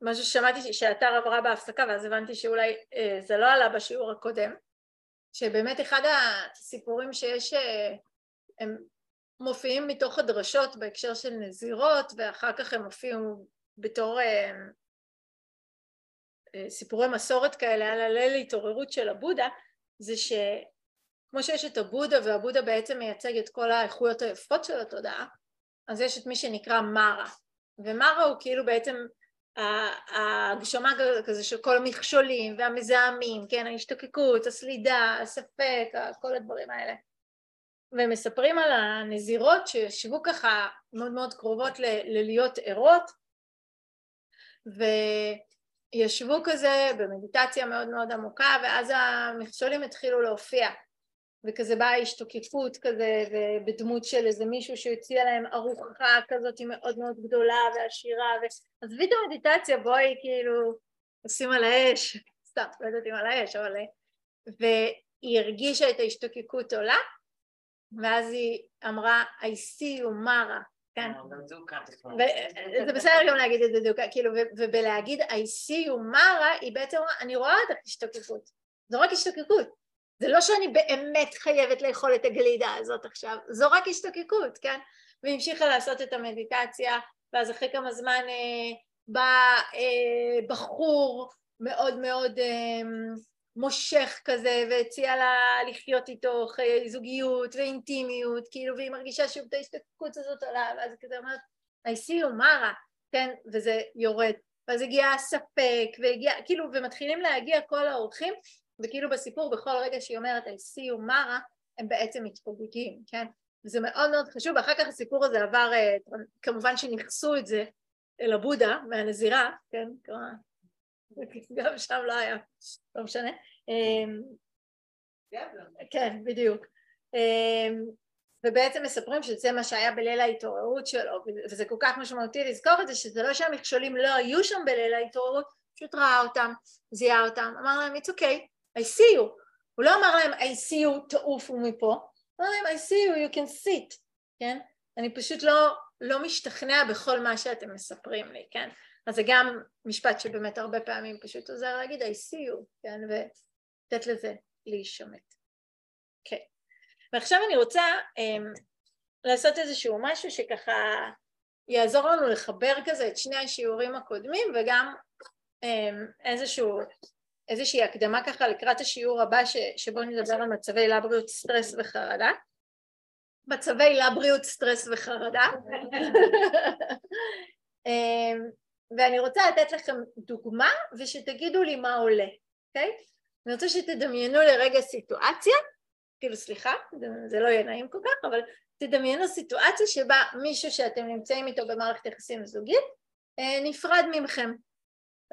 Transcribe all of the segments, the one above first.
משהו ששמעתי שאתר עברה בהפסקה ואז הבנתי שאולי אה, זה לא עלה בשיעור הקודם שבאמת אחד הסיפורים שיש אה, הם מופיעים מתוך הדרשות בהקשר של נזירות ואחר כך הם מופיעו בתור אה, סיפורי מסורת כאלה על הליל התעוררות של הבודה זה שכמו שיש את הבודה והבודה בעצם מייצג את כל האיכויות היפות של התודעה אז יש את מי שנקרא מרה ומרה הוא כאילו בעצם ההגשמה כזה של כל המכשולים והמזהמים, כן, ההשתוקקות, הסלידה, הספק, כל הדברים האלה. והם מספרים על הנזירות שישבו ככה מאוד מאוד קרובות ללהיות ערות וישבו כזה במדיטציה מאוד מאוד עמוקה ואז המכשולים התחילו להופיע וכזה באה השתוקקות כזה ובדמות של איזה מישהו שהציע להם ארוחה כזאת מאוד מאוד גדולה ועשירה ו... עזבי את המדיטציה בואי כאילו עושים על האש. סתם לא יודעת אם על האש אבל והיא הרגישה את ההשתוקקות עולה ואז היא אמרה I see you מרה כן. זה בסדר גם להגיד את זה דוקה כאילו ובלהגיד I see you מרה היא בעצם אמרה אני רואה את ההשתוקקות זו רק השתוקקות זה לא שאני באמת חייבת לאכול את הגלידה הזאת עכשיו, זו רק השתוקקות, כן? והיא המשיכה לעשות את המדיטציה, ואז אחרי כמה זמן אה, בא אה, בחור מאוד מאוד אה, מושך כזה, והציע לה לחיות איתו חיי זוגיות ואינטימיות, כאילו, והיא מרגישה שוב את ההשתוקקות הזאת עולה, ואז היא כזה אומרת, I see you, מרה, כן? וזה יורד. ואז הגיע הספק, והגיע, כאילו, ומתחילים להגיע כל האורחים, וכאילו בסיפור בכל רגע שהיא אומרת I see you מרה הם בעצם מתפוגגים, כן? וזה מאוד מאוד חשוב, ואחר כך הסיפור הזה עבר, אה, כמובן שנכסו את זה אל הבודה מהנזירה, כן? גם שם לא היה, לא משנה. אמ, כן, בדיוק. אמ, ובעצם מספרים שזה מה שהיה בליל ההתעוררות שלו, וזה כל כך משמעותי לזכור את זה, שזה לא שהמכשולים לא היו שם בליל ההתעוררות, פשוט ראה אותם, זיהה אותם, אמר להם, it's okay, I see you. הוא לא אמר להם I see you תעופו מפה, הוא אמר להם I see you you can sit, כן? אני פשוט לא, לא משתכנע בכל מה שאתם מספרים לי, כן? אז זה גם משפט שבאמת הרבה פעמים פשוט עוזר להגיד I see you, כן? ולתת לזה להישמט. כן. ועכשיו אני רוצה um, לעשות איזשהו משהו שככה יעזור לנו לחבר כזה את שני השיעורים הקודמים וגם um, איזשהו איזושהי הקדמה ככה לקראת השיעור הבא ש, שבו נדבר על מצבי לבריאות, סטרס וחרדה. מצבי לבריאות, סטרס וחרדה. אמ, ואני רוצה לתת לכם דוגמה ושתגידו לי מה עולה, אוקיי? Okay? אני רוצה שתדמיינו לרגע סיטואציה, כאילו סליחה, זה לא יהיה נעים כל כך, אבל תדמיינו סיטואציה שבה מישהו שאתם נמצאים איתו במערכת יחסים זוגית אה, נפרד ממכם,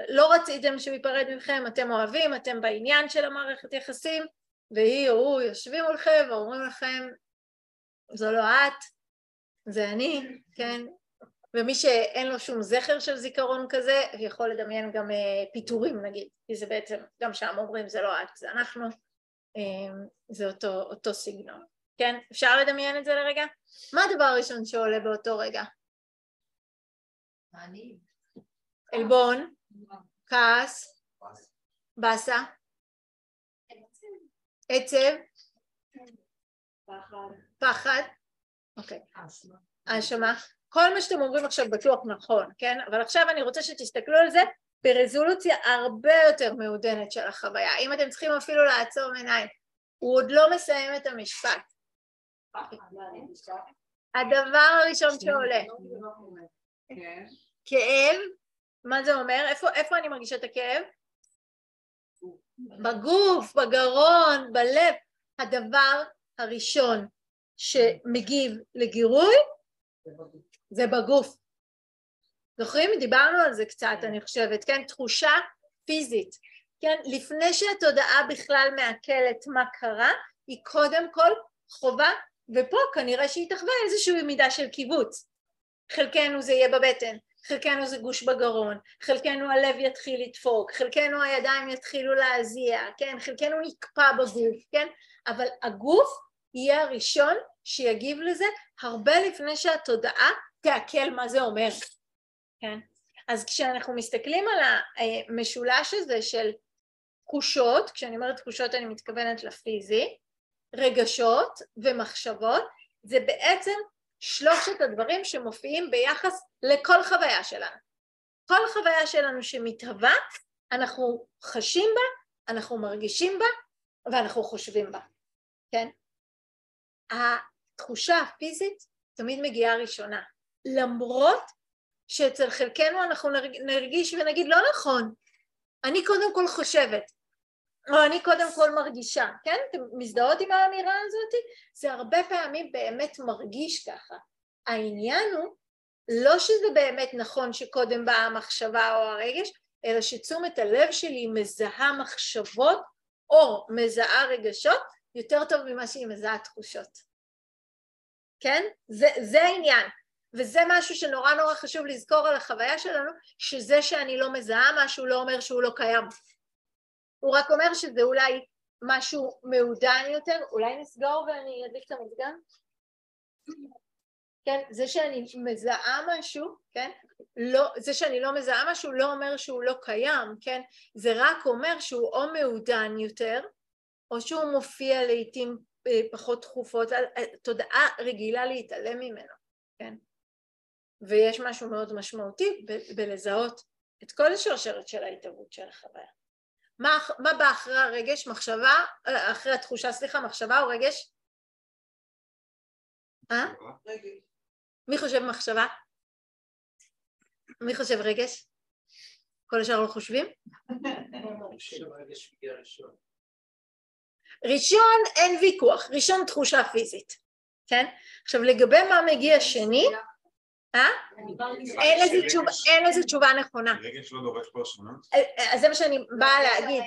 לא רציתם שהוא ייפרד מכם, אתם אוהבים, אתם בעניין של המערכת יחסים, והיא או הוא יושבים מולכם ואומרים לכם, זו לא את, זה אני, כן? ומי שאין לו שום זכר של זיכרון כזה, יכול לדמיין גם אה, פיטורים נגיד, כי זה בעצם, גם שם אומרים זה לא את, זה אנחנו, אה, זה אותו, אותו סגנון, כן? אפשר לדמיין את זה לרגע? מה הדבר הראשון שעולה באותו רגע? עלבון. כעס, באסה, עצב, פחד, אוקיי, האשמה, כל מה שאתם אומרים עכשיו בטוח נכון, כן? אבל עכשיו אני רוצה שתסתכלו על זה ברזולוציה הרבה יותר מעודנת של החוויה. אם אתם צריכים אפילו לעצום עיניים, הוא עוד לא מסיים את המשפט. הדבר הראשון שעולה, כאב, מה זה אומר? איפה, איפה אני מרגישה את הכאב? בגוף, בגרון, בלב. הדבר הראשון שמגיב לגירוי זה בגוף. זוכרים? דיברנו על זה קצת, אני חושבת, כן? תחושה פיזית. כן? לפני שהתודעה בכלל מעכלת מה קרה, היא קודם כל חובה, ופה כנראה שהיא תחווה איזושהי מידה של קיבוץ. חלקנו זה יהיה בבטן, חלקנו זה גוש בגרון, חלקנו הלב יתחיל לדפוק, חלקנו הידיים יתחילו להזיע, כן, חלקנו נקפא בגוף, כן, אבל הגוף יהיה הראשון שיגיב לזה הרבה לפני שהתודעה תעכל מה זה אומר, כן. אז כשאנחנו מסתכלים על המשולש הזה של תחושות, כשאני אומרת תחושות אני מתכוונת לפיזי, רגשות ומחשבות, זה בעצם שלושת הדברים שמופיעים ביחס לכל חוויה שלנו. כל חוויה שלנו שמתהווה, אנחנו חשים בה, אנחנו מרגישים בה ואנחנו חושבים בה, כן? התחושה הפיזית תמיד מגיעה ראשונה, למרות שאצל חלקנו אנחנו נרגיש ונגיד לא נכון, אני קודם כל חושבת, או אני קודם כל מרגישה, כן? אתם מזדהות עם האמירה הזאת? זה הרבה פעמים באמת מרגיש ככה. העניין הוא לא שזה באמת נכון שקודם באה המחשבה או הרגש, אלא שתשומת הלב שלי מזהה מחשבות או מזהה רגשות יותר טוב ממה שהיא מזהה תחושות. כן? זה, זה העניין. וזה משהו שנורא נורא חשוב לזכור על החוויה שלנו, שזה שאני לא מזהה משהו לא אומר שהוא לא קיים. הוא רק אומר שזה אולי משהו מעודן יותר, אולי נסגור ואני אדליק את המזגן? כן, זה שאני מזהה משהו, כן, לא, זה שאני לא מזהה משהו לא אומר שהוא לא קיים, כן, זה רק אומר שהוא או מעודן יותר, או שהוא מופיע לעיתים אה, פחות תכופות, אה, תודעה רגילה להתעלם ממנו, כן, ויש משהו מאוד משמעותי בלזהות את כל השרשרת של ההתהוות של החוויה. מה, מה בא אחרי הרגש? מחשבה, אה, אחרי התחושה, סליחה, מחשבה או רגש? אה? מי חושב מחשבה? מי חושב רגש? כל השאר לא חושבים? ראשון אין ויכוח, ראשון תחושה פיזית, כן? עכשיו לגבי מה מגיע שני? אין לזה תשובה נכונה. רגש לא דורש פרשנות? אה, אה, אז זה מה שאני באה להגיד.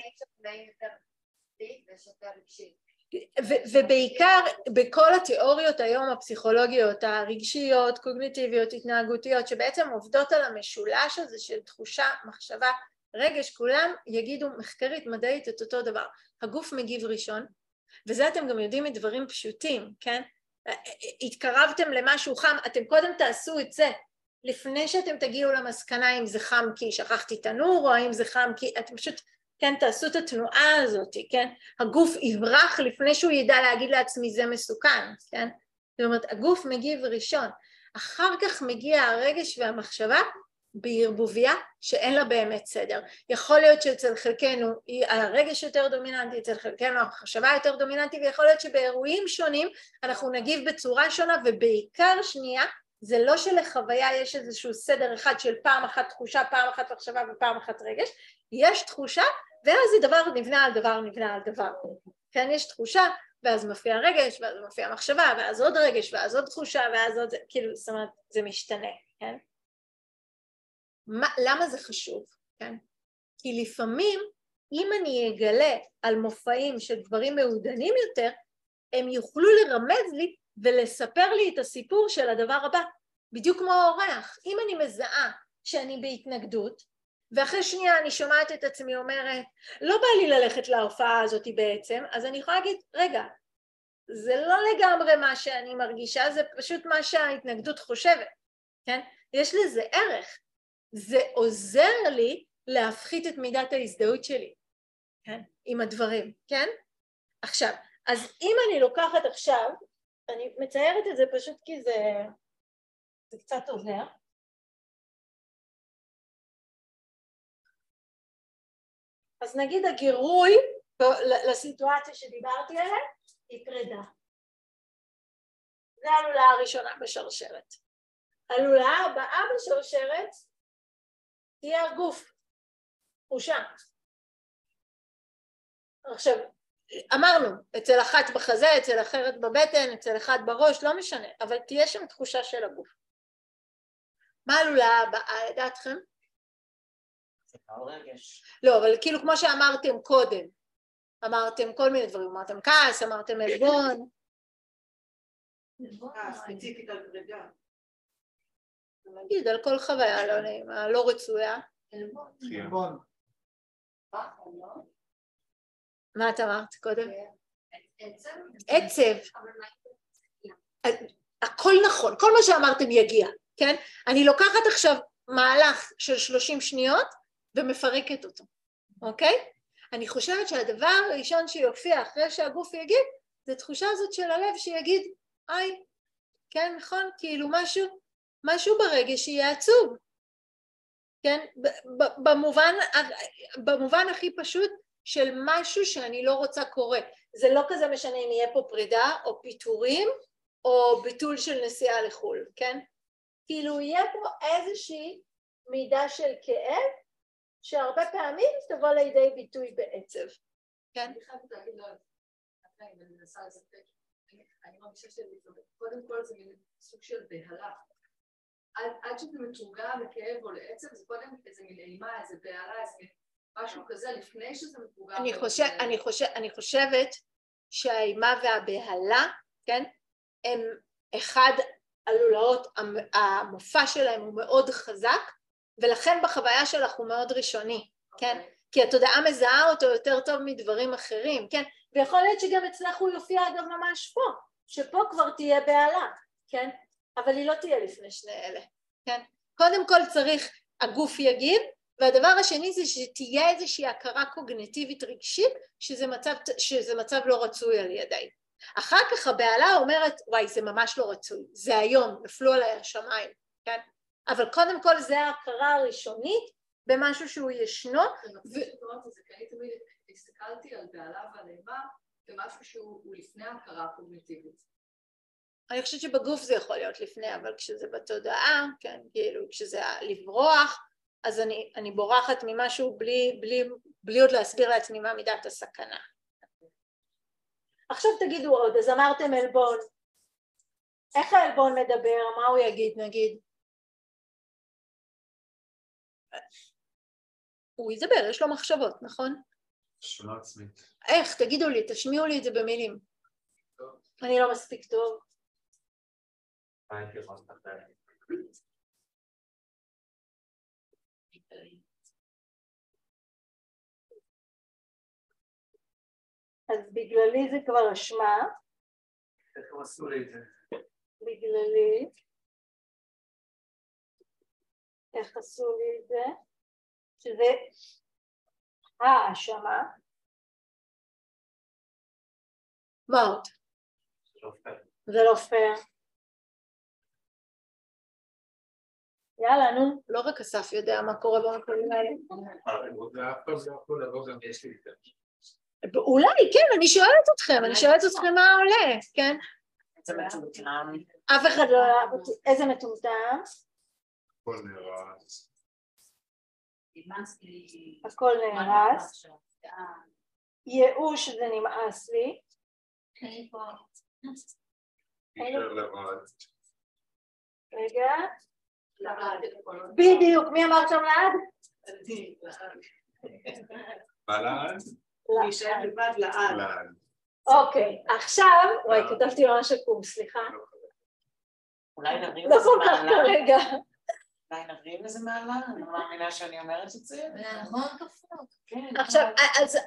ובעיקר בכל התיאוריות היום הפסיכולוגיות הרגשיות, קוגניטיביות, התנהגותיות שבעצם עובדות על המשולש הזה של תחושה, מחשבה, רגש, כולם יגידו מחקרית מדעית את אותו דבר. הגוף מגיב ראשון, וזה אתם גם יודעים מדברים פשוטים, כן? התקרבתם למשהו חם, אתם קודם תעשו את זה לפני שאתם תגיעו למסקנה אם זה חם כי שכחתי תנור או האם זה חם כי אתם פשוט כן, תעשו את התנועה הזאת, כן? הגוף יברח לפני שהוא ידע להגיד לעצמי זה מסוכן, כן? זאת אומרת, הגוף מגיב ראשון, אחר כך מגיע הרגש והמחשבה בערבוביה שאין לה באמת סדר. יכול להיות שאצל חלקנו הרגש יותר דומיננטי, אצל חלקנו המחשבה יותר דומיננטי, ויכול להיות שבאירועים שונים אנחנו נגיב בצורה שונה, ובעיקר שנייה, זה לא שלחוויה יש איזשהו סדר אחד של פעם אחת תחושה, פעם אחת מחשבה ופעם אחת רגש, יש תחושה ואז זה דבר נבנה על דבר נבנה על דבר. כן, יש תחושה, ואז מופיע רגש, ואז מופיע מחשבה, ואז עוד רגש, ואז עוד תחושה, ואז עוד, כאילו, זאת אומרת, זה משתנה, כן? מה, למה זה חשוב, כן? כי לפעמים, אם אני אגלה על מופעים של דברים מעודנים יותר, הם יוכלו לרמז לי ולספר לי את הסיפור של הדבר הבא, בדיוק כמו האורח. אם אני מזהה שאני בהתנגדות, ואחרי שנייה אני שומעת את עצמי אומרת, לא בא לי ללכת להופעה הזאת בעצם, אז אני יכולה להגיד, רגע, זה לא לגמרי מה שאני מרגישה, זה פשוט מה שההתנגדות חושבת, כן? יש לזה ערך. זה עוזר לי להפחית את מידת ההזדהות שלי, כן? עם הדברים, כן? עכשיו, אז אם אני לוקחת עכשיו, אני מציירת את זה פשוט כי זה, זה קצת עוזר, אז נגיד הגירוי לסיטואציה שדיברתי עליה היא פרידה. זה הלולה הראשונה בשרשרת. הלולה הבאה בשרשרת תהיה הגוף, תחושה. עכשיו, אמרנו, אצל אחת בחזה, אצל אחרת בבטן, אצל אחד בראש, לא משנה, אבל תהיה שם תחושה של הגוף. מה הלולה הבאה, לדעתכם? לא, אבל כאילו כמו שאמרתם קודם, אמרתם כל מיני דברים, אמרתם כעס, אמרתם עלבון. נגיד על כל חוויה לא נעימה, לא רצויה. מה את אמרת קודם? עצב. הכל נכון, כל מה שאמרתם יגיע, כן? אני לוקחת עכשיו מהלך של שלושים שניות ומפרקת אותו, אוקיי? אני חושבת שהדבר הראשון שיופיע אחרי שהגוף יגיד זה תחושה הזאת של הלב שיגיד היי, כן נכון? כאילו משהו, משהו ברגש יהיה עצוב, כן? במובן, במובן הכי פשוט של משהו שאני לא רוצה קורה. זה לא כזה משנה אם יהיה פה פרידה או פיטורים או ביטול של נסיעה לחו"ל, כן? כאילו יהיה פה איזושהי מידה של כאב שהרבה פעמים תבוא לידי ביטוי בעצב, כן? אני אני מרגישה שקודם כל זה מין סוג של בהלה. עד שזה מתורגם לכאב או לעצב זה קודם איזה מין אימה, איזה בהלה, איזה משהו כזה לפני שזה מתורגם. אני, חושב, אני, חושב, אני חושבת שהאימה והבהלה, כן, הם אחד הלולאות, המופע שלהם הוא מאוד חזק ולכן בחוויה שלך הוא מאוד ראשוני, כן? אוקיי. כי התודעה מזהה אותו יותר טוב מדברים אחרים, כן? ויכול להיות שגם אצלך הוא יופיע אגב ממש פה, שפה כבר תהיה בהלה, כן? אבל היא לא תהיה לפני שני אלה, כן? קודם כל צריך, הגוף יגיב, והדבר השני זה שתהיה איזושהי הכרה קוגנטיבית רגשית שזה מצב, שזה מצב לא רצוי על ידיי. אחר כך הבהלה אומרת וואי זה ממש לא רצוי, זה היום, נפלו עליי השמיים, כן? אבל קודם כל זה ההכרה הראשונית במשהו שהוא ישנו. ו... הסתכלתי על בהלה ועל אימה כמשהו שהוא לפני ההכרה הקוגניטיבית. אני חושבת שבגוף זה יכול להיות לפני, אבל כשזה בתודעה, כן, כאילו, כשזה לברוח, אז אני, אני בורחת ממשהו בלי, בלי, בלי עוד להסביר לעצמי מה מידת הסכנה. עכשיו תגידו עוד, אז אמרתם עלבון. איך העלבון מדבר? מה הוא יגיד נגיד? הוא ידבר, יש לו מחשבות, נכון? שאלה עצמית. איך? תגידו לי, תשמיעו לי את זה במילים. אני לא מספיק טוב. אז בגללי זה כבר אשמה. איך הם עשו לי את זה? בגללי. איך עשו לי את זה? שזה האשמה. מה עוד? זה לא פייר. יאללה, נו, לא רק אסף יודע מה קורה במקומות האלה. אולי, כן, אני שואלת אתכם, אני שואלת אתכם מה עולה, כן? איזה מטומטם. אף אחד לא... איזה מטומטם? הכל נהרס. הכל נהרס. ייאוש זה נמאס לי. רגע. בדיוק, מי אמר שם לעד? בלעד? להישאר לבד לעד. אוקיי, עכשיו, וואי, כתבתי ממש עקום, סליחה. אולי נרים לזה מעלה? לא כל כך כרגע. אולי נרים לזה מעלה? אני לא מאמינה שאני אומרת את זה. נכון, כפוק. כן. עכשיו, אז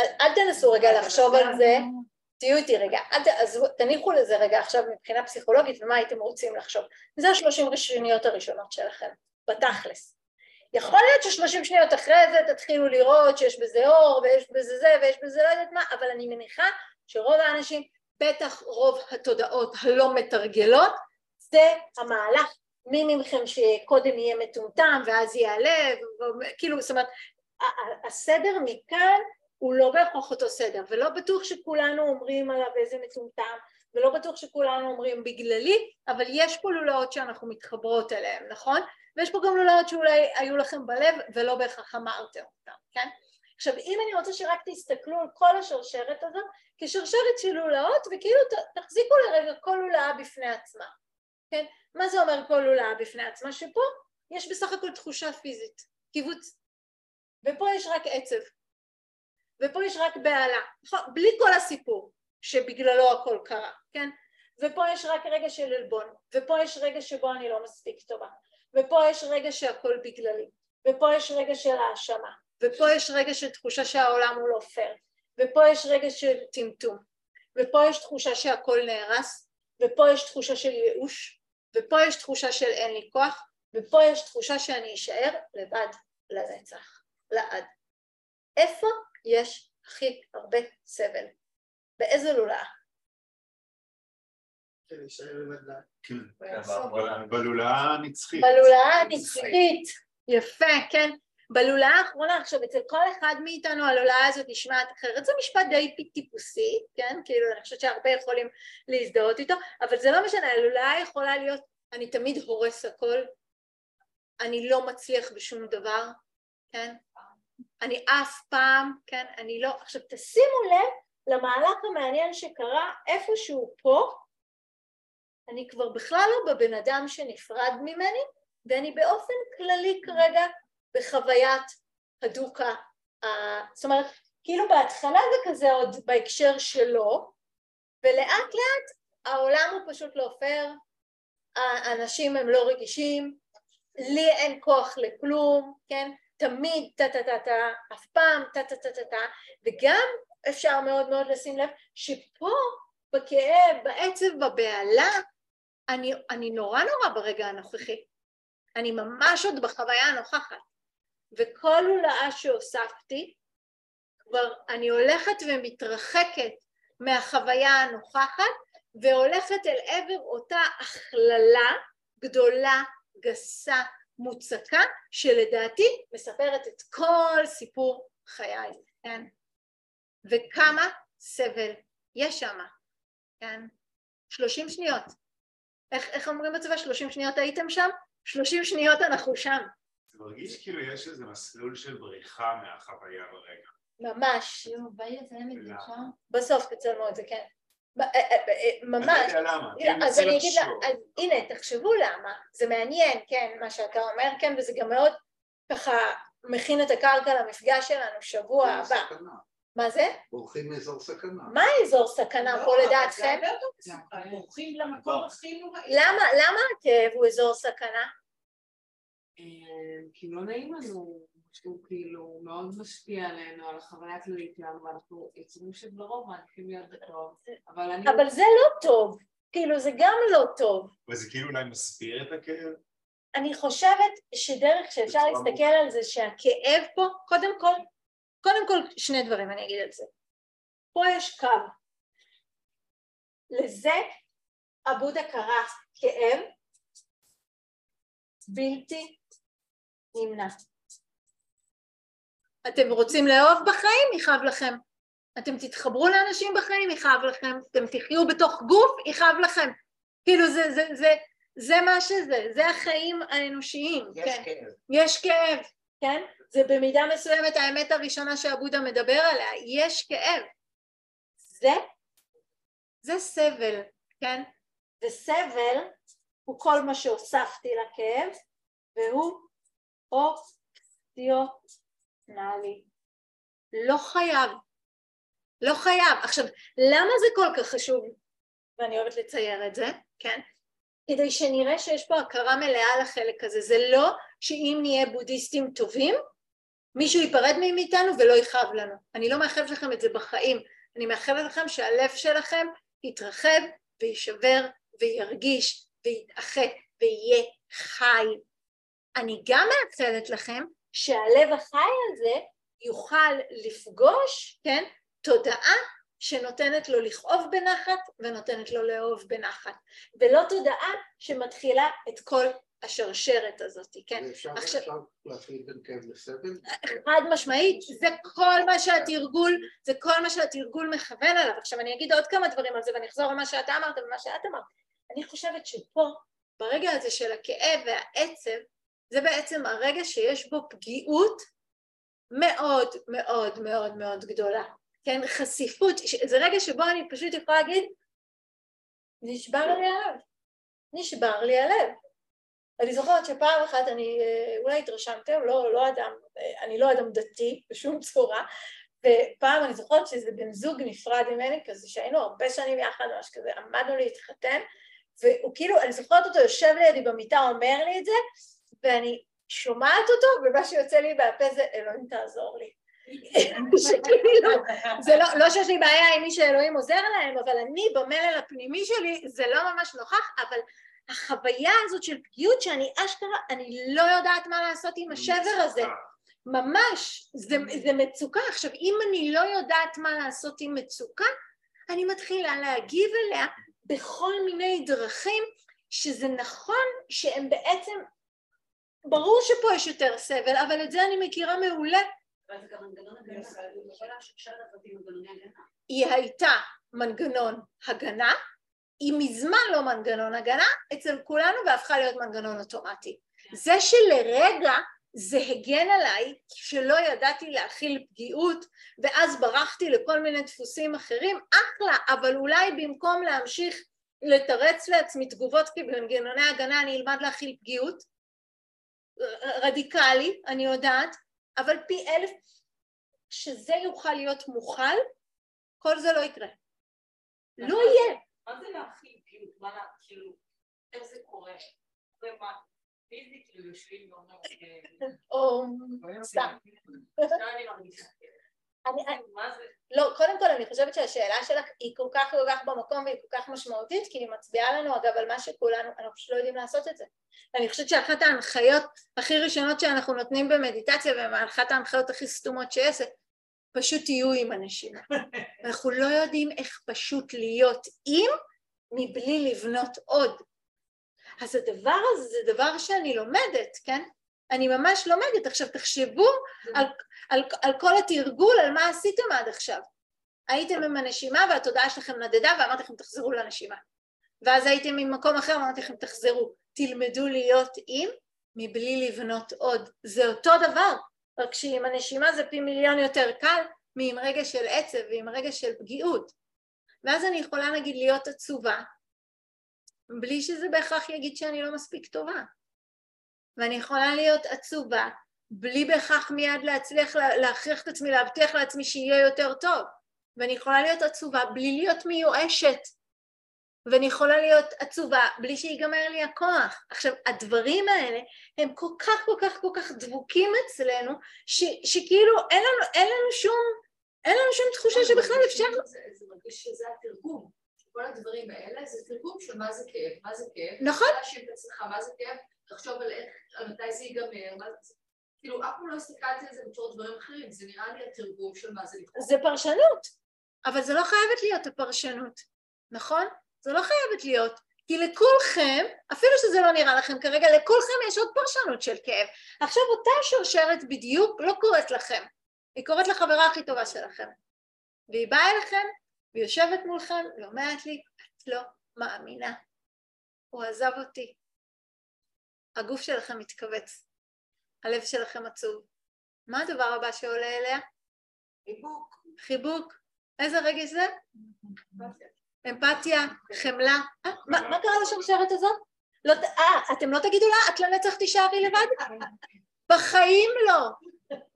אל תנסו רגע לחשוב על זה. תהיו איתי רגע, אז תניחו לזה רגע עכשיו מבחינה פסיכולוגית ומה הייתם רוצים לחשוב. זה השלושים ראשוניות הראשונות שלכם, בתכלס. יכול להיות ששלושים שניות אחרי זה תתחילו לראות שיש בזה אור ויש בזה זה ויש בזה לא יודעת מה, אבל אני מניחה שרוב האנשים, בטח רוב התודעות הלא מתרגלות, זה המהלך מי מכם שקודם יהיה מטומטם ואז יעלה, כאילו זאת אומרת הסדר מכאן הוא לא בהכרח אותו סדר ולא בטוח שכולנו אומרים עליו איזה מטומטם ולא בטוח שכולנו אומרים בגללי אבל יש פה לולאות שאנחנו מתחברות אליהן נכון? ויש פה גם לולאות שאולי היו לכם בלב ולא בהכרח אמרתם אותן כן? עכשיו אם אני רוצה שרק תסתכלו על כל השרשרת הזאת כשרשרת של לולאות וכאילו תחזיקו לרגע כל לולאה בפני עצמה כן? מה זה אומר כל לולאה בפני עצמה? שפה יש בסך הכל תחושה פיזית, קיבוץ ופה יש רק עצב ופה יש רק בהלה, נכון? בלי כל הסיפור שבגללו הכל קרה, כן? ופה יש רק רגע של עלבון, ופה יש רגע שבו אני לא מספיק טובה, ופה יש רגע שהכל בגללי, ופה יש רגע של האשמה, ופה יש רגע של תחושה שהעולם הוא לא פייר, ופה יש רגע של טמטום, ופה יש תחושה שהכל נהרס, ופה יש תחושה של ייאוש, ופה יש תחושה של אין לי כוח, ופה יש תחושה שאני אשאר לבד לנצח, לעד. איפה יש הכי הרבה סבל? באיזה לולאה? כן, בלולאה הנצחית. בלולאה הנצחית, יפה, כן. בלולאה האחרונה, עכשיו אצל כל אחד מאיתנו הלולאה הזאת נשמעת אחרת, זה משפט די טיפוסי, כן? כאילו אני חושבת שהרבה יכולים להזדהות איתו, אבל זה לא משנה, הלולאה יכולה להיות אני תמיד הורס הכל, אני לא מצליח בשום דבר, כן? אני אף פעם, כן? אני לא... עכשיו תשימו לב למהלך המעניין שקרה איפשהו פה, אני כבר בכלל לא בבן אדם שנפרד ממני, ואני באופן כללי כרגע בחוויית הדוקה, זאת אומרת, כאילו בהתחלה זה כזה עוד בהקשר שלו, ולאט לאט העולם הוא פשוט לא פייר, האנשים הם לא רגישים, לי אין כוח לכלום, כן? תמיד טה טה טה טה, אף פעם טה טה טה טה טה, וגם אפשר מאוד מאוד לשים לב שפה בכאב, בעצב, בבהלה, אני, אני נורא נורא ברגע הנוכחי. אני ממש עוד בחוויה הנוכחת. וכל הולאה שהוספתי, כבר אני הולכת ומתרחקת מהחוויה הנוכחת והולכת אל עבר אותה הכללה גדולה, גסה, מוצקה, שלדעתי מספרת את כל סיפור חיי, כן? וכמה סבל יש שם, כן? שלושים שניות. איך, איך אומרים בצבא? שלושים שניות הייתם שם? שלושים שניות אנחנו שם. זה מרגיש כאילו יש איזה מסלול של בריחה מהחוויה ברגע. ממש. לא. בסוף תצלמו את זה, כן. אה, אה, אה, ממש. אני לא יודע למה, כי אני אז מנסה אני אגיד, לה- לחשוב. אז הנה, תחשבו למה, זה מעניין, כן, מה שאתה אומר, כן, וזה גם מאוד ככה מכין את הקרקע למפגש שלנו שבוע הבא. מה זה? בורחים מאזור סכנה. מה האזור סכנה לא, פה לדעתכם? בורחים למקום הכי נוראי. למה, למה הכאב הוא אזור סכנה? כי לא נעים לנו, שהוא כאילו מאוד משפיע עלינו, על החוויה הכללית שלנו, ואנחנו יצורים שלרוב מעדיפים להיות בטוב, אבל אני... אבל זה לא טוב, כאילו זה גם לא טוב. וזה כאילו אולי מסביר את הכאב? אני חושבת שדרך שאפשר להסתכל על זה שהכאב פה, קודם כל, קודם כל שני דברים אני אגיד על זה. פה יש קו. לזה עבודה קרא כאב בלתי נמנע. אתם רוצים לאהוב בחיים? יכאב לכם. אתם תתחברו לאנשים בחיים? יכאב לכם. אתם תחיו בתוך גוף? יכאב לכם. כאילו זה, זה, זה, זה מה שזה, זה החיים האנושיים, יש כן. כאב. יש כאב, כן? זה במידה מסוימת האמת הראשונה שעבודה מדבר עליה, יש כאב. זה, זה סבל, כן? וסבל הוא כל מה שהוספתי לכאב, והוא אופציונלי. לא חייב. לא חייב. עכשיו, למה זה כל כך חשוב? ואני אוהבת לצייר את זה, כן? כדי שנראה שיש פה הכרה מלאה לחלק הזה. זה לא שאם נהיה בודהיסטים טובים, מישהו ייפרד מאיתנו ולא יכאב לנו. אני לא מאחלת לכם את זה בחיים. אני מאחלת לכם שהלב שלכם יתרחב ויישבר וירגיש ויתאחה ויהיה חי. אני גם מאחלת לכם שהלב החי הזה יוכל לפגוש, כן, תודעה שנותנת לו לכאוב בנחת ונותנת לו לאהוב בנחת, ולא תודעה שמתחילה את כל השרשרת הזאת, כן? ואפשר עכשיו- אפשר להפריד בין כאב לסבל? חד משמעית, זה כל מה שהתרגול, זה כל מה שהתרגול מכוון עליו. עכשיו אני אגיד עוד כמה דברים על זה ואני אחזור למה שאתה אמרת ומה שאת אמרת. אני חושבת שפה, ברגע הזה של הכאב והעצב, זה בעצם הרגע שיש בו פגיעות מאוד מאוד מאוד מאוד גדולה. כן, חשיפות, זה רגע שבו אני פשוט יכולה להגיד, נשבר לי הלב, נשבר לי הלב. אני זוכרת שפעם אחת אני, אה, אולי התרשמתם, לא, לא אדם, אה, אני לא אדם דתי בשום צורה, ופעם אני זוכרת שאיזה בן זוג נפרד ממני, כזה שהיינו הרבה שנים יחד, ממש כזה, עמדנו להתחתן, והוא כאילו, אני זוכרת אותו יושב לידי במיטה, אומר לי את זה, ואני שומעת אותו, ומה שיוצא לי מהפה זה, אלוהים תעזור לי. שכאילו, זה לא, לא שיש לי בעיה עם מי שאלוהים עוזר להם, אבל אני במלל הפנימי שלי, זה לא ממש נוכח, אבל החוויה הזאת של פגיעות שאני אשכרה, אני לא יודעת מה לעשות עם השבר הזה. ממש, זה, זה מצוקה. עכשיו, אם אני לא יודעת מה לעשות עם מצוקה, אני מתחילה להגיב אליה בכל מיני דרכים שזה נכון שהם בעצם, ברור שפה יש יותר סבל, אבל את זה אני מכירה מעולה. היא הייתה מנגנון הגנה, היא מזמן לא מנגנון הגנה אצל כולנו והפכה להיות מנגנון אוטומטי. זה שלרגע זה הגן עליי שלא ידעתי להכיל פגיעות ואז ברחתי לכל מיני דפוסים אחרים, אחלה, אבל אולי במקום להמשיך לתרץ לעצמי תגובות כי במנגנוני הגנה אני אלמד להכיל פגיעות, רדיקלי, אני יודעת, אבל פי אלף, שזה יוכל להיות מוכל, כל זה לא יקרה. לא יהיה. מה זה להכיל פגיעות? מה לה, כאילו, איך זה קורה? זה מה? פיזית, כאילו יושבים ואומרים, או סתם. אני. אני- מה זה? לא, קודם כל אני חושבת שהשאלה שלך היא כל כך כל כך במקום והיא כל כך משמעותית כי היא מצביעה לנו אגב על מה שכולנו, אנחנו פשוט לא יודעים לעשות את זה. אני חושבת שאחת ההנחיות הכי ראשונות שאנחנו נותנים במדיטציה ואחת ההנחיות הכי סתומות שיש זה פשוט תהיו עם אנשים. אנחנו לא יודעים איך פשוט להיות עם מבלי לבנות עוד. אז הדבר הזה זה דבר שאני לומדת, כן? אני ממש לומדת. עכשיו תחשבו על, על, על כל התרגול, על מה עשיתם עד עכשיו. הייתם עם הנשימה והתודעה שלכם נדדה ואמרתי לכם תחזרו לנשימה. ואז הייתם ממקום אחר ואמרתי לכם תחזרו. תלמדו להיות עם מבלי לבנות עוד. זה אותו דבר, רק שעם הנשימה זה פי מיליון יותר קל מעם רגע של עצב ועם רגע של פגיעות. ואז אני יכולה נגיד להיות עצובה בלי שזה בהכרח יגיד שאני לא מספיק טובה. ואני יכולה להיות עצובה בלי בהכרח מיד להצליח לה- להכריח את עצמי, להבטיח לעצמי שיהיה יותר טוב. ואני יכולה להיות עצובה בלי להיות מיואשת. ואני יכולה להיות עצובה בלי שיגמר לי הכוח. עכשיו, הדברים האלה הם כל כך כל כך כל כך דבוקים אצלנו, ש, שכאילו אין לנו, אין לנו שום, אין לנו שום תחושה שבכלל אפשר... זה זה מרגיש שזה התרגום. כל הדברים האלה זה תרגום של מה זה כאב, מה זה כאב. נכון. להאשים את עצמך מה זה כאב, לחשוב על איך, על מתי זה ייגמר, מה זה... כאילו, אף פעם לא הסתכלתי על זה בתור דברים אחרים, זה נראה לי התרגום של מה זה לכאוב. זה פרשנות, אבל זה לא חייבת להיות הפרשנות, נכון? זה לא חייבת להיות, כי לכולכם, אפילו שזה לא נראה לכם כרגע, לכולכם יש עוד פרשנות של כאב. עכשיו אותה שרשרת בדיוק לא קורית לכם, היא קורית לחברה הכי טובה שלכם. והיא באה אליכם, והיא יושבת מולכם, ואומרת לי, את לא מאמינה, הוא עזב אותי. הגוף שלכם מתכווץ, הלב שלכם עצוב. מה הדבר הבא שעולה אליה? חיבוק. חיבוק. איזה רגש זה? אמפתיה, חמלה. אה, מה מה קרה לשרשרת הזאת? לא, אה, אתם לא תגידו לה, את לנצח תישארי לבד? בחיים לא,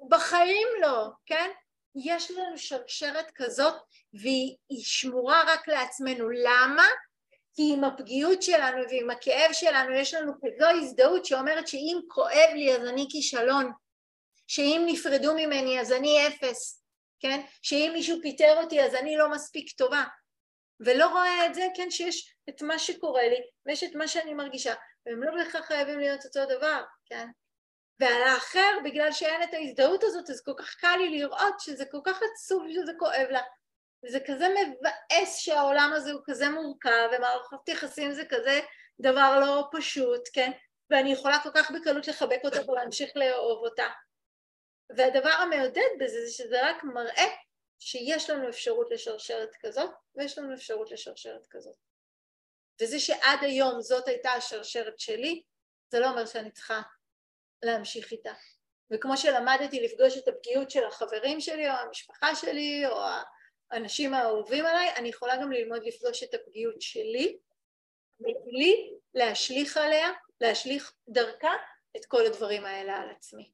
בחיים לא, כן? יש לנו שרשרת כזאת והיא היא שמורה רק לעצמנו. למה? כי עם הפגיעות שלנו ועם הכאב שלנו יש לנו כזו הזדהות שאומרת שאם כואב לי אז אני כישלון, שאם נפרדו ממני אז אני אפס, כן? שאם מישהו פיטר אותי אז אני לא מספיק טובה. ולא רואה את זה, כן, שיש את מה שקורה לי ויש את מה שאני מרגישה, והם לא בהכרח חייבים להיות אותו דבר, כן? ועל האחר, בגלל שאין את ההזדהות הזאת, אז כל כך קל לי לראות שזה כל כך עצוב שזה כואב לה. וזה כזה מבאס שהעולם הזה הוא כזה מורכב, ומערכות יחסים זה כזה דבר לא פשוט, כן? ואני יכולה כל כך בקלות לחבק אותה ולהמשיך לאהוב אותה. והדבר המעודד בזה זה שזה רק מראה שיש לנו אפשרות לשרשרת כזאת, ויש לנו אפשרות לשרשרת כזאת. וזה שעד היום זאת הייתה השרשרת שלי, זה לא אומר שאני צריכה להמשיך איתה. וכמו שלמדתי לפגוש את הפגיעות של החברים שלי, או המשפחה שלי, או האנשים האהובים עליי, אני יכולה גם ללמוד לפגוש את הפגיעות שלי, בלי להשליך עליה, להשליך דרכה את כל הדברים האלה על עצמי.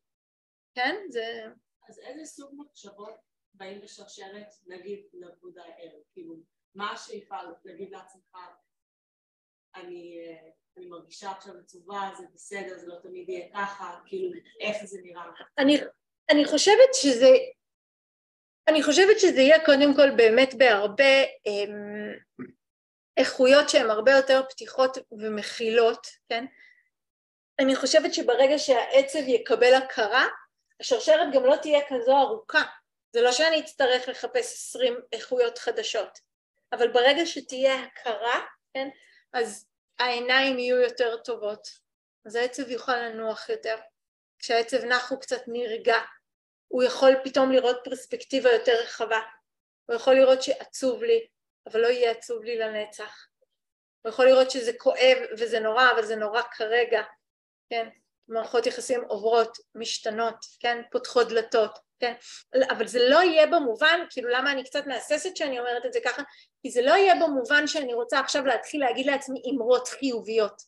כן? זה... אז איזה סוג מחשבות באים בשרשרת, נגיד, לבודה ער? כאילו, מה השאיפה, להגיד לעצמך, אני, אה, אני מרגישה עכשיו עצובה, זה בסדר, זה לא תמיד יהיה ככה, כאילו, איך זה נראה? אני, אני חושבת שזה, אני חושבת שזה יהיה קודם כל באמת בהרבה אמ, איכויות שהן הרבה יותר פתיחות ומכילות, כן? אני חושבת שברגע שהעצב יקבל הכרה, השרשרת גם לא תהיה כזו ארוכה. זה לא שאני אצטרך לחפש עשרים איכויות חדשות, אבל ברגע שתהיה הכרה, כן, אז העיניים יהיו יותר טובות, אז העצב יוכל לנוח יותר. כשהעצב נח הוא קצת נרגע, הוא יכול פתאום לראות פרספקטיבה יותר רחבה, הוא יכול לראות שעצוב לי, אבל לא יהיה עצוב לי לנצח. הוא יכול לראות שזה כואב וזה נורא, אבל זה נורא כרגע, כן? מערכות יחסים עוברות, משתנות, כן? פותחות דלתות, כן? אבל זה לא יהיה במובן, כאילו למה אני קצת מהססת שאני אומרת את זה ככה? כי זה לא יהיה במובן שאני רוצה עכשיו להתחיל להגיד לעצמי אמרות חיוביות.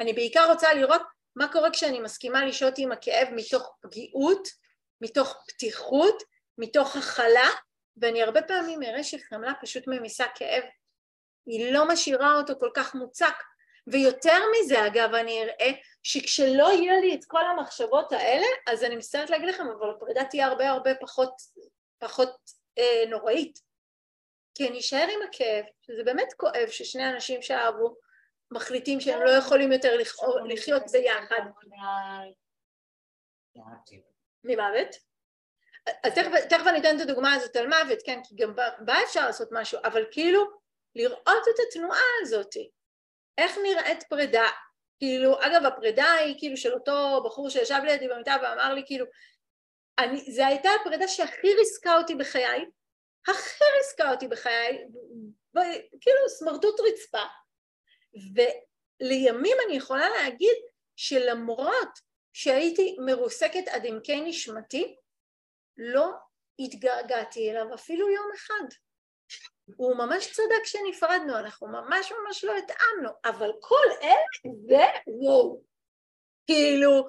אני בעיקר רוצה לראות מה קורה כשאני מסכימה לשהות עם הכאב מתוך פגיעות, מתוך פתיחות, מתוך הכלה, ואני הרבה פעמים אראה שחמלה פשוט ממיסה כאב. היא לא משאירה אותו כל כך מוצק. ויותר מזה, אגב, אני אראה שכשלא יהיה לי את כל המחשבות האלה, אז אני מצטערת להגיד לכם, אבל הפרידה תהיה הרבה הרבה פחות, פחות אה, נוראית. כי אני אשאר עם הכאב, שזה באמת כואב ששני אנשים שאהבו מחליטים שהם לא יכולים יותר לחיות ביחד. ממוות? אז תכף, תכף אני אתן את הדוגמה הזאת על מוות, כן, כי גם בה אפשר לעשות משהו, אבל כאילו לראות את התנועה הזאת, איך נראית פרידה, כאילו, אגב הפרידה היא כאילו של אותו בחור שישב לידי במיטה ואמר לי כאילו, אני, זו הייתה הפרידה שהכי ריסקה אותי בחיי, הכי ריסקה אותי בחיי, ב, כאילו סמרטוט רצפה, ולימים אני יכולה להגיד שלמרות שהייתי מרוסקת עד עמקי נשמתי, לא התגעגעתי אליו אפילו יום אחד. הוא ממש צדק שנפרדנו, אנחנו ממש ממש לא התאמנו, אבל כל אלה זה וואו. כאילו,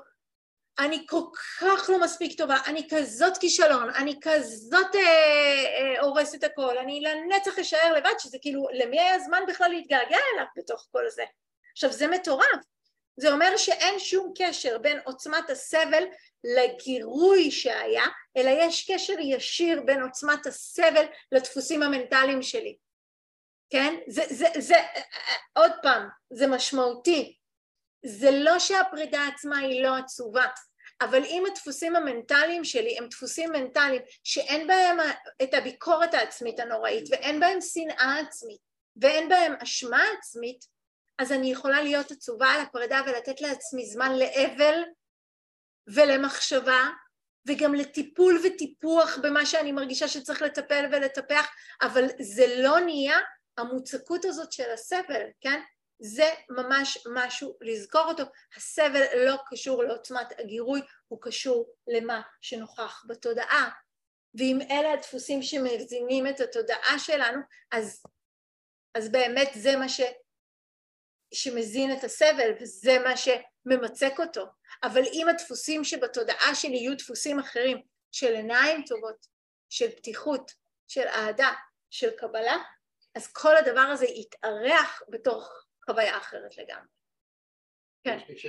אני כל כך לא מספיק טובה, אני כזאת כישלון, אני כזאת אה, אה, הורסת הכל, אני לנצח אשאר לבד, שזה כאילו, למי היה זמן בכלל להתגעגע אליו בתוך כל זה? עכשיו, זה מטורף. זה אומר שאין שום קשר בין עוצמת הסבל לגירוי שהיה, אלא יש קשר ישיר בין עוצמת הסבל לדפוסים המנטליים שלי. כן? זה, זה, זה, עוד פעם, זה משמעותי. זה לא שהפרידה עצמה היא לא עצובה, אבל אם הדפוסים המנטליים שלי הם דפוסים מנטליים שאין בהם את הביקורת העצמית הנוראית ואין בהם שנאה עצמית ואין בהם אשמה עצמית, אז אני יכולה להיות עצובה על הפרידה ולתת לעצמי זמן לאבל ולמחשבה וגם לטיפול וטיפוח במה שאני מרגישה שצריך לטפל ולטפח, אבל זה לא נהיה המוצקות הזאת של הסבל, כן? זה ממש משהו לזכור אותו. הסבל לא קשור לעוצמת הגירוי, הוא קשור למה שנוכח בתודעה. ואם אלה הדפוסים שמזינים את התודעה שלנו, אז, אז באמת זה מה ש, שמזין את הסבל וזה מה שממצק אותו. אבל אם הדפוסים שבתודעה שלי יהיו דפוסים אחרים, של עיניים טובות, של פתיחות, של אהדה, של קבלה, אז כל הדבר הזה יתארח בתוך חוויה אחרת לגמרי. כן.